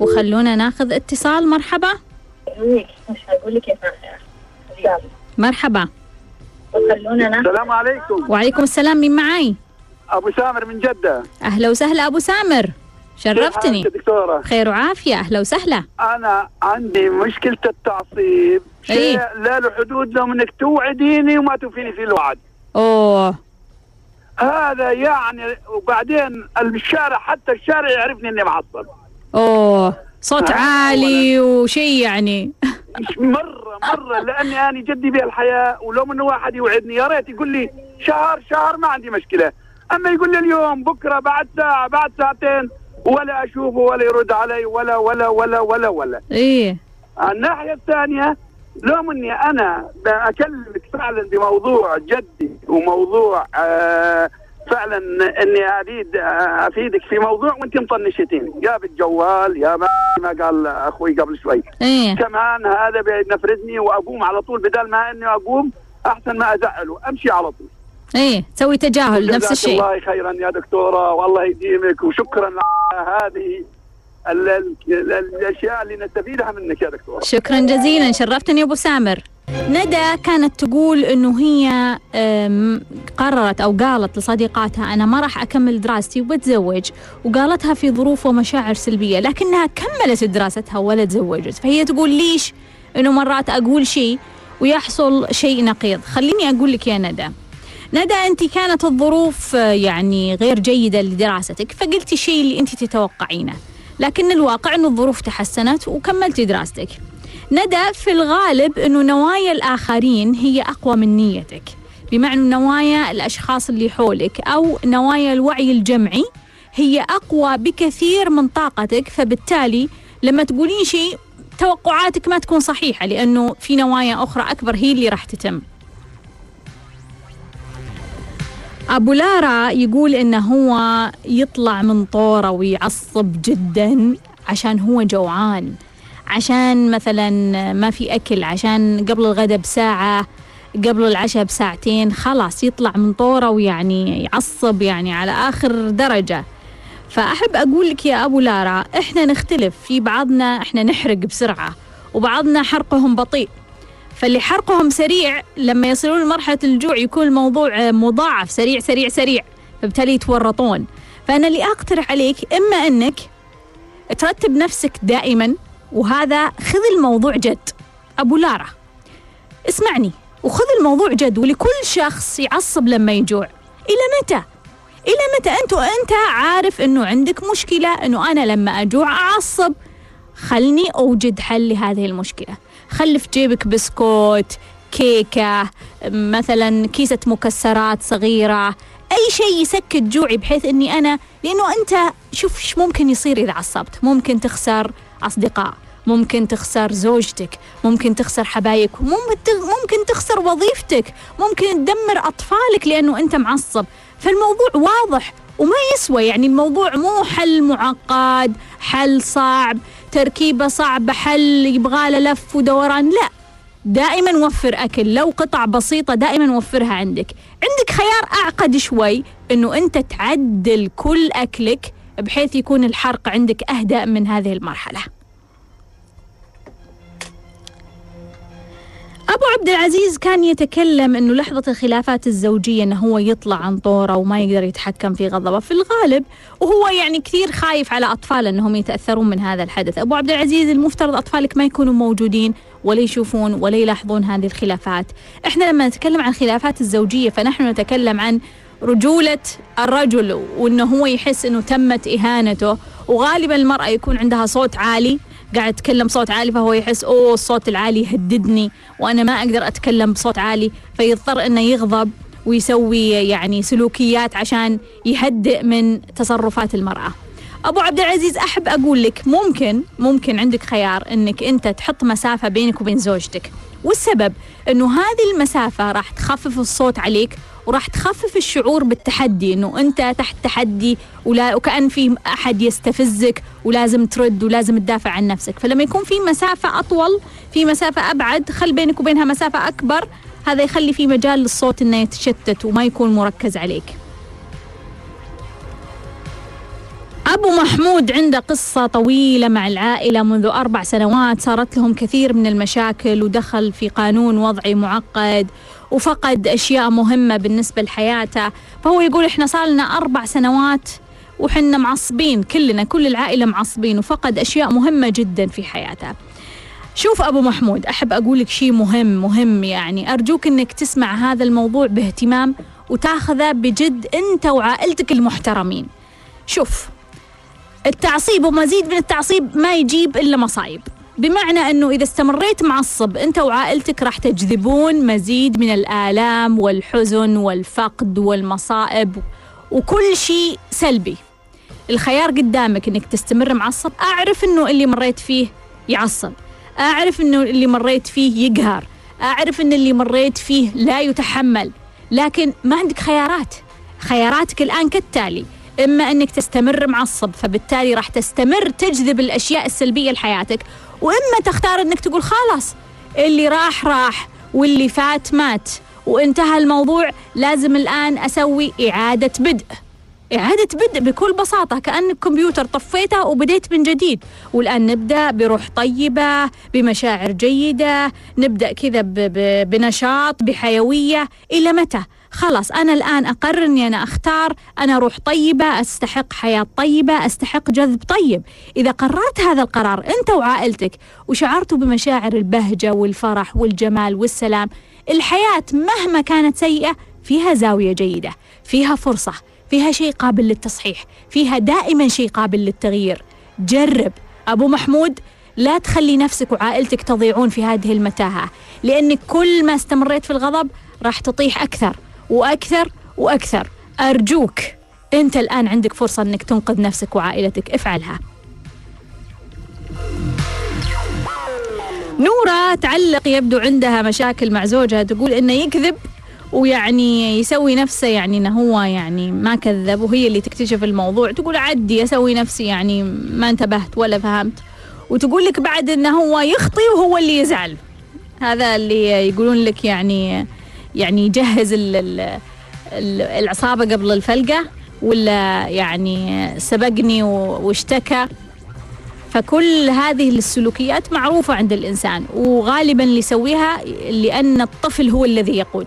وخلونا ناخذ اتصال مرحبا. مش هقول لك كيف مرحبا. وخلونا السلام عليكم. وعليكم السلام مين معاي؟ أبو سامر من جدة. أهلا وسهلا أبو سامر. شرفتني. دكتورة؟ خير وعافية أهلا وسهلا. أنا عندي مشكلة التعصيب. شيء إيه. لا له حدود لو إنك توعديني وما توفيني في الوعد. أوه. هذا يعني وبعدين الشارع حتى الشارع يعرفني إني معصب. أوه. صوت آه، عالي وشيء يعني. مرة مرة لأني أنا جدي بي الحياة ولو من واحد يوعدني يا ريت يقول لي شهر شهر ما عندي مشكلة. أما يقول لي اليوم بكرة بعد ساعة بعد ساعتين ولا أشوفه ولا يرد علي ولا ولا ولا ولا ولا. إيه. الناحية الثانية لو اني أنا اكلمك فعلا بموضوع جدي وموضوع آه فعلا إني أريد أفيدك في موضوع وأنت مطنشتيني. يا بالجوال يا ما ما قال أخوي قبل شوي. إيه. كمان هذا بينفردني وأقوم على طول بدل ما إني أقوم أحسن ما أزعله. أمشي على طول. إيه. تسوي تجاهل نفس الشيء. الله خيرا يا دكتورة. والله يديمك وشكرا على هذه ال- ال- ال- الأشياء اللي نستفيدها منك يا دكتورة. شكرا جزيلا. شرفتني أبو سامر. ندى كانت تقول إنه هي قررت أو قالت لصديقاتها أنا ما راح أكمل دراستي وبتزوج وقالتها في ظروف ومشاعر سلبية لكنها كملت دراستها ولا تزوجت. فهي تقول ليش إنه مرات أقول شيء ويحصل شيء نقيض؟ خليني أقول لك يا ندى. ندى أنت كانت الظروف آه، يعني غير جيدة لدراستك فقلتي الشيء اللي أنت تتوقعينه لكن الواقع إنه الظروف تحسنت وكملتي دراستك. ندى في الغالب إنه نوايا الآخرين هي أقوى من نيتك. بمعنى نوايا الأشخاص اللي حولك أو نوايا الوعي الجمعي هي أقوى بكثير من طاقتك فبالتالي لما تقولين شيء توقعاتك ما تكون صحيحة لأنه في نوايا أخرى أكبر هي اللي راح تتم. أبو لارا يقول إنه هو يطلع من طوره ويعصب جدا عشان هو جوعان. عشان مثلا ما في أكل عشان قبل الغداء بساعة قبل العشاء بساعتين خلاص يطلع من طوره ويعني يعصب يعني على آخر درجة. فأحب أقول لك يا أبو لارا إحنا نختلف. في بعضنا إحنا نحرق بسرعة وبعضنا حرقهم بطيء. فاللي حرقهم سريع لما يصلون لمرحلة الجوع يكون الموضوع مضاعف سريع سريع سريع فبالتالي يتورطون. فأنا اللي أقترح عليك إما أنك ترتب نفسك دائما وهذا خذ الموضوع جد. أبو لارا اسمعني وخذ الموضوع جد ولكل شخص يعصب لما يجوع. إلى متى؟ إلى متى؟ أنت وأنت عارف أنه عندك مشكلة أنه أنا لما أجوع أعصب. خلني أوجد حل لهذه المشكلة. خلي في جيبك بسكوت كيكة مثلا كيسة مكسرات صغيرة أي شيء يسكت جوعي بحيث أني أنا لأنه أنت شوف ممكن يصير إذا عصبت. ممكن تخسر أصدقاء. ممكن تخسر زوجتك ممكن تخسر حبايبك ممكن ممكن تخسر وظيفتك ممكن تدمر أطفالك لأنه أنت معصب. فالموضوع واضح وما يسوى يعني الموضوع مو حل معقد حل صعب تركيبة صعبة حل يبغى له لف ودوران. لا دائما وفر أكل. لو قطع بسيطة دائما وفرها عندك. عندك خيار أعقد شوي أنه أنت تعدل كل أكلك بحيث يكون الحرق عندك أهدأ من هذه المرحلة. أبو عبد العزيز كان يتكلم أنه لحظة الخلافات الزوجية أنه هو يطلع عن طوره وما يقدر يتحكم في غضبه. في الغالب وهو يعني كثير خايف على أطفاله أنهم يتأثرون من هذا الحدث. أبو عبد العزيز المفترض أطفالك ما يكونوا موجودين ولا يشوفون ولا يلاحظون هذه الخلافات. إحنا لما نتكلم عن الخلافات الزوجية فنحن نتكلم عن رجولة الرجل وأنه هو يحس أنه تمت إهانته وغالبا المرأة يكون عندها صوت عالي قاعد أتكلم بصوت عالي فهو يحس أوه الصوت العالي يهددني وأنا ما أقدر أتكلم بصوت عالي فيضطر إنه يغضب ويسوي يعني سلوكيات عشان يهدئ من تصرفات المرأة. أبو عبد العزيز أحب أقول لك ممكن ممكن عندك خيار إنك أنت تحط مسافة بينك وبين زوجتك والسبب إنه هذه المسافة راح تخفف الصوت عليك وراح تخفف الشعور بالتحدي إنه أنت تحت تحدي ولا وكأن في أحد يستفزك ولازم ترد ولازم تدافع عن نفسك. فلما يكون في مسافة أطول في مسافة أبعد خل بينك وبينها مسافة أكبر هذا يخلي في مجال للصوت إنه يتشتت وما يكون مركز عليك. أبو محمود عنده قصة طويلة مع العائلة منذ أربع سنوات صارت لهم كثير من المشاكل ودخل في قانون وضعي معقد وفقد أشياء مهمة بالنسبة لحياته. فهو يقول إحنا صار لنا أربع سنوات وحنا معصبين كلنا كل العائلة معصبين وفقد أشياء مهمة جدا في حياته. شوف أبو محمود أحب أقول لك شيء مهم مهم يعني. أرجوك أنك تسمع هذا الموضوع باهتمام وتاخذه بجد أنت وعائلتك المحترمين. شوف التعصيب ومزيد من التعصيب ما يجيب إلا مصايب. بمعنى أنه إذا استمريت معصب أنت وعائلتك راح تجذبون مزيد من الآلام والحزن والفقد والمصائب وكل شيء سلبي. الخيار قدامك أنك تستمر معصب أعرف أنه اللي مريت فيه يعصب. أعرف أنه اللي مريت فيه يقهر. أعرف أن اللي مريت فيه لا يتحمل. لكن ما عندك خيارات. خياراتك الآن كالتالي. إما أنك تستمر معصب فبالتالي راح تستمر تجذب الأشياء السلبية لحياتك وإما تختار أنك تقول خلاص اللي راح راح واللي فات مات. وانتهى الموضوع لازم الآن أسوي إعادة بدء. إعادة بدء بكل بساطة كأنك كمبيوتر طفيته وبديت من جديد. والآن نبدأ بروح طيبة بمشاعر جيدة نبدأ كذا بنشاط بحيوية. إلى متى؟ خلاص أنا الآن أقرر أني أنا أختار أنا روح طيبة أستحق حياة طيبة أستحق جذب طيب. إذا قررت هذا القرار أنت وعائلتك وشعرتوا بمشاعر البهجة والفرح والجمال والسلام الحياة مهما كانت سيئة فيها زاوية جيدة فيها فرصة فيها شيء قابل للتصحيح فيها دائما شيء قابل للتغيير. جرب. أبو محمود لا تخلي نفسك وعائلتك تضيعون في هذه المتاهة لأنك كل ما استمريت في الغضب راح تطيح أكثر. وأكثر وأكثر. أرجوك أنت الآن عندك فرصة أنك تنقذ نفسك وعائلتك. افعلها. نورة تعلق يبدو عندها مشاكل مع زوجها. تقول إنه يكذب ويعني يسوي نفسه يعني إنه هو يعني ما كذب وهي اللي تكتشف الموضوع. تقول عدي أسوي نفسي يعني ما انتبهت ولا فهمت. وتقول لك بعد إنه هو يخطي وهو اللي يزعل. هذا اللي يقولون لك يعني يعني يجهز ال- ال- ال- العصابة قبل الفلقة ولا يعني سبقني واشتكى. فكل هذه السلوكيات معروفة عند الإنسان وغالبا اللي يسويها لأن الطفل هو الذي يقود.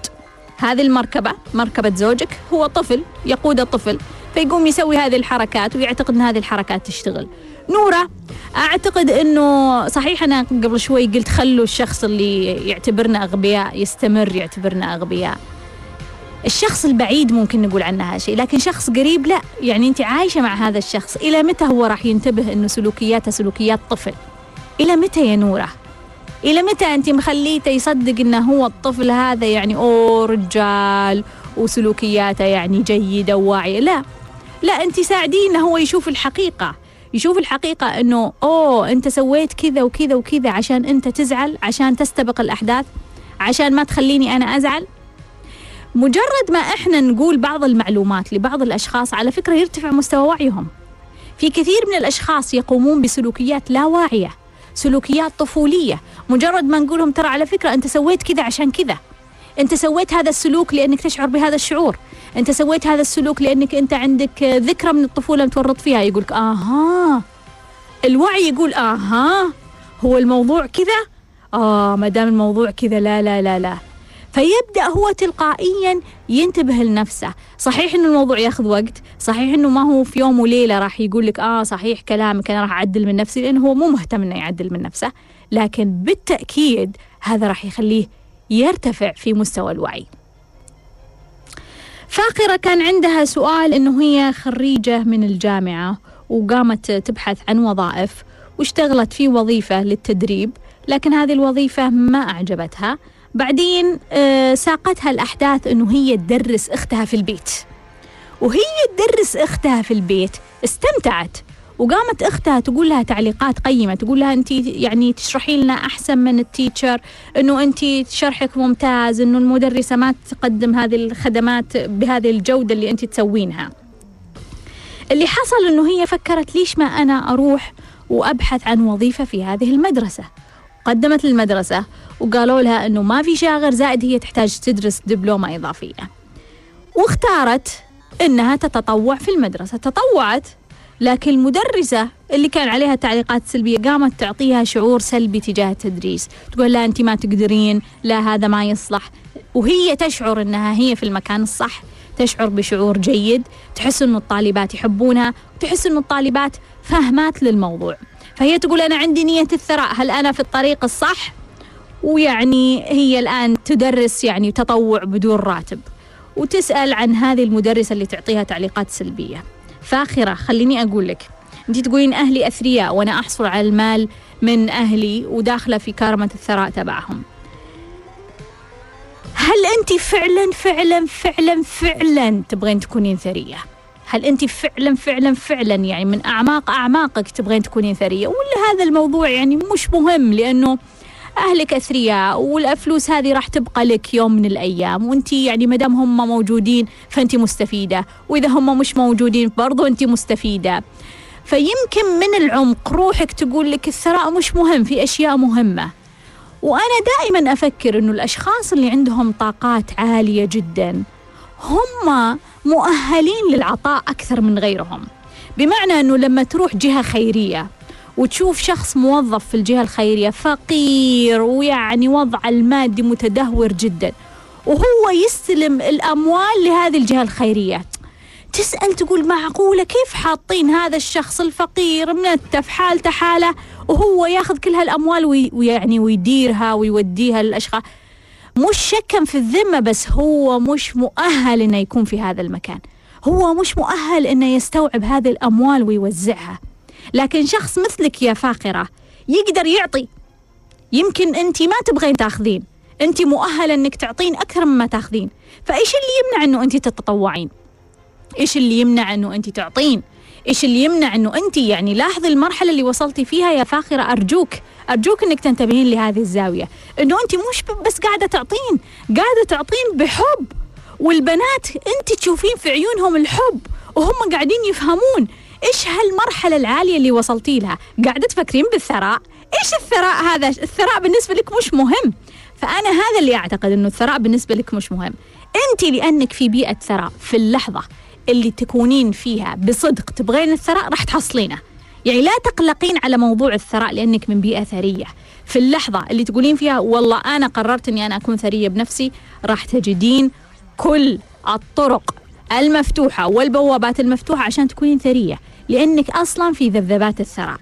هذه المركبة مركبة زوجك هو طفل يقود الطفل فيقوم يسوي هذه الحركات ويعتقد أن هذه الحركات تشتغل. نورة أعتقد أنه صحيح أنا قبل شوي قلت خلوا الشخص اللي يعتبرنا أغبياء يستمر يعتبرنا أغبياء. الشخص البعيد ممكن نقول عنه هذا شيء لكن شخص قريب لا. يعني أنت عايشة مع هذا الشخص إلى متى هو راح ينتبه إنه سلوكياته سلوكيات طفل؟ إلى متى يا نورة؟ إلى متى أنت مخليته يصدق إنه هو الطفل هذا يعني أوه رجال وسلوكياته يعني جيدة وواعية؟ لا. لا أنت ساعديه إنه هو يشوف الحقيقة. يشوف الحقيقة إنه أوه أنت سويت كذا وكذا وكذا عشان أنت تزعل عشان تستبق الأحداث عشان ما تخليني أنا أزعل مجرد ما إحنا نقول بعض المعلومات لبعض الأشخاص على فكرة يرتفع مستوى وعيهم. في كثير من الأشخاص يقومون بسلوكيات لا واعية، سلوكيات طفولية، مجرد ما نقولهم ترى على فكرة أنت سويت كذا عشان كذا. أنت سويت هذا السلوك لأنك تشعر بهذا الشعور، أنت سويت هذا السلوك لأنك أنت عندك ذكرى من الطفولة متورط فيها، يقولك آها. الوعي يقول آها. هو الموضوع كذا؟ آه ما دام الموضوع كذا لا لا لا لا. فيبدأ هو تلقائيا ينتبه لنفسه. صحيح إنه الموضوع ياخذ وقت. صحيح إنه ما هو في يوم وليلة راح يقول لك آه صحيح كلامك أنا راح أعدل من نفسي لأنه هو مو مهتم إنه يعدل من نفسه. لكن بالتأكيد هذا راح يخليه يرتفع في مستوى الوعي. فاقرة كان عندها سؤال إنه هي خريجة من الجامعة وقامت تبحث عن وظائف واشتغلت في وظيفة للتدريب لكن هذه الوظيفة ما أعجبتها. بعدين آه، ساقتها الأحداث أنه هي تدرس أختها في البيت. وهي تدرس أختها في البيت استمتعت. وقامت أختها تقول لها تعليقات قيمة تقول لها أنت يعني تشرحي لنا أحسن من التيتشر أنه أنت شرحك ممتاز أنه المدرسة ما تقدم هذه الخدمات بهذه الجودة اللي أنت تسوينها. اللي حصل أنه هي فكرت ليش ما أنا أروح وأبحث عن وظيفة في هذه المدرسة. قدمت للمدرسة وقالوا لها أنه ما في شاغر زائد هي تحتاج تدرس دبلومة إضافية. واختارت أنها تتطوع في المدرسة تطوعت لكن المدرسة اللي كان عليها تعليقات سلبية قامت تعطيها شعور سلبي تجاه التدريس. تقول لا أنت ما تقدرين لا هذا ما يصلح. وهي تشعر أنها هي في المكان الصح. تشعر بشعور جيد تحس أنه الطالبات يحبونها وتحس أنه الطالبات فاهمات للموضوع. فهي تقول أنا عندي نية الثراء هل أنا في الطريق الصح؟ ويعني هي الآن تدرس يعني تطوع بدون راتب. وتسأل عن هذه المدرسة اللي تعطيها تعليقات سلبية. فاخرة خليني أقول لك. أنت تقولين أهلي أثرياء وأنا أحصل على المال من أهلي وداخلة في كرمة الثراء تبعهم. هل أنت فعلا فعلا فعلا فعلا تبغين تكونين ثرية؟ هل أنت فعلا فعلا فعلا يعني من أعماق أعماقك تبغين تكونين ثرية؟ ولا هذا الموضوع يعني مش مهم لأنه أهلك أثرياء والفلوس هذه راح تبقى لك يوم من الأيام. وأنت يعني مدام هم موجودين فأنت مستفيدة. وإذا هم مش موجودين برضو أنت مستفيدة. فيمكن من العمق روحك تقول لك الثراء مش مهم في أشياء مهمة. وأنا دائما أفكر أنه الأشخاص اللي عندهم طاقات عالية جدا هم مؤهلين للعطاء أكثر من غيرهم. بمعنى أنه لما تروح جهة خيرية وتشوف شخص موظف في الجهة الخيرية فقير ويعني وضعه المادي متدهور جدا وهو يستلم الأموال لهذه الجهة الخيرية. تسأل تقول معقولة كيف حاطين هذا الشخص الفقير منتف حالته حالة وهو ياخذ كل هالأموال وي- ويعني ويديرها ويوديها للأشخاص. مش شكا في الذمة بس هو مش مؤهل إنه يكون في هذا المكان. هو مش مؤهل إنه يستوعب هذه الأموال ويوزعها. لكن شخص مثلك يا فاقرة يقدر يعطي. يمكن أنت ما تبغين تاخذين. أنت مؤهلة أنك تعطين أكثر مما تاخذين. فإيش اللي يمنع أنه أنت تتطوعين؟ إيش اللي يمنع أنه أنت تعطين؟ إيش اللي يمنع أنه أنت يعني لاحظي المرحلة اللي وصلتي فيها يا فاخرة أرجوك أرجوك أنك تنتبهين لهذه الزاوية. أنه أنت مش بس قاعدة تعطين قاعدة تعطين بحب. والبنات أنت تشوفين في عيونهم الحب وهم قاعدين يفهمون إيش هالمرحلة العالية اللي وصلتي لها؟ قاعدة تفكرين بالثراء؟ إيش الثراء هذا؟ الثراء بالنسبة لك مش مهم. فأنا هذا اللي أعتقد أنه الثراء بالنسبة لك مش مهم. أنت لأنك في بيئة ثراء في اللحظة اللي تكونين فيها بصدق تبغين الثراء راح تحصلينه. يعني لا تقلقين على موضوع الثراء لأنك من بيئة ثرية. في اللحظة اللي تقولين فيها والله أنا قررت أني أنا أكون ثرية بنفسي راح تجدين كل الطرق المفتوحة والبوابات المفتوحة عشان تكونين ثرية لأنك أصلا في ذبذبات الثراء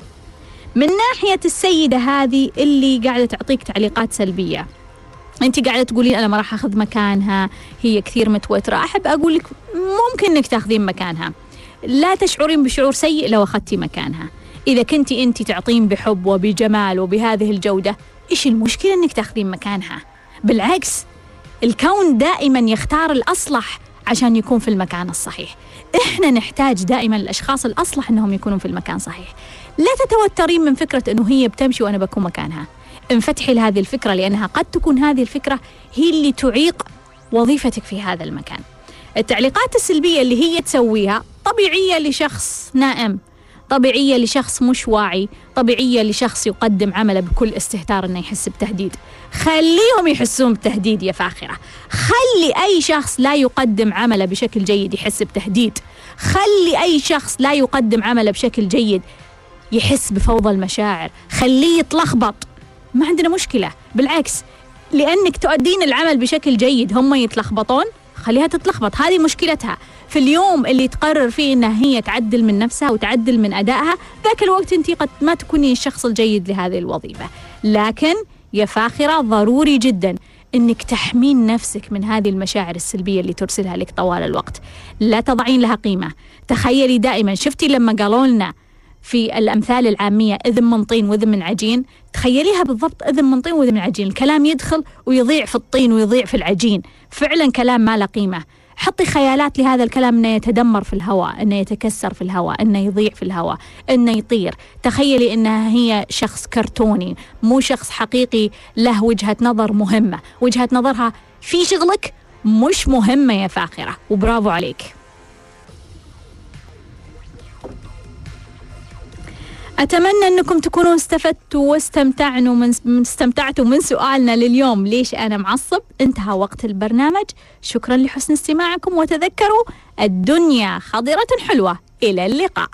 من ناحية السيدة هذه اللي قاعدة تعطيك تعليقات سلبية. أنت قاعدة تقولين أنا ما راح أخذ مكانها هي كثير متوترة. أحب أقول لك ممكن إنك تاخذين مكانها. لا تشعرين بشعور سيء لو أخذتي مكانها. إذا كنتي أنت تعطين بحب وبجمال وبهذه الجودة إيش المشكلة إنك تاخذين مكانها؟ بالعكس الكون دائما يختار الأصلح. عشان يكون في المكان الصحيح. إحنا نحتاج دائما الأشخاص الأصلح إنهم يكونون في المكان الصحيح لا تتوترين من فكرة إنه هي بتمشي وأنا بكون مكانها. انفتحي لهذه الفكرة لأنها قد تكون هذه الفكرة هي اللي تعيق وظيفتك في هذا المكان. التعليقات السلبية اللي هي تسويها طبيعية لشخص نائم. طبيعية لشخص مش واعي طبيعية لشخص يقدم عمله بكل استهتار إنه يحس بتهديد. خليهم يحسون بتهديد يا فاخرة. خلي أي شخص لا يقدم عمله بشكل جيد يحس بتهديد. خلي أي شخص لا يقدم عمله بشكل جيد يحس بفوضى المشاعر. خليه يتلخبط. ما عندنا مشكلة. بالعكس لأنك تؤدين العمل بشكل جيد هم يتلخبطون خليها تتلخبط. هذه مشكلتها. في اليوم اللي تقرر فيه إنها هي تعدل من نفسها وتعدل من أدائها ذاك الوقت أنت قد ما تكوني الشخص الجيد لهذه الوظيفة. لكن يا فاخرة ضروري جدا إنك تحمين نفسك من هذه المشاعر السلبية اللي ترسلها لك طوال الوقت. لا تضعين لها قيمة. تخيلي دائما شفتي لما قالوا لنا في الأمثال العامية إذن من طين وإذن من عجين؟ تخيليها بالضبط إذن من طين وإذن من عجين. الكلام يدخل ويضيع في الطين ويضيع في العجين. فعلا كلام ما له قيمة. حطي خيالات لهذا الكلام إنه يتدمر في الهواء إنه يتكسر في الهواء إنه يضيع في الهواء إنه يطير. تخيلي إنها هي شخص كرتوني مو شخص حقيقي له وجهة نظر مهمة. وجهة نظرها في شغلك مش مهمة يا فاخرة. وبرافو عليك. أتمنى أنكم تكونوا استفدتوا واستمتعتوا من, استمتعتوا من سؤالنا لليوم. ليش أنا معصب؟ انتهى وقت البرنامج. شكرا لحسن استماعكم وتذكروا الدنيا خضرة حلوة. إلى اللقاء.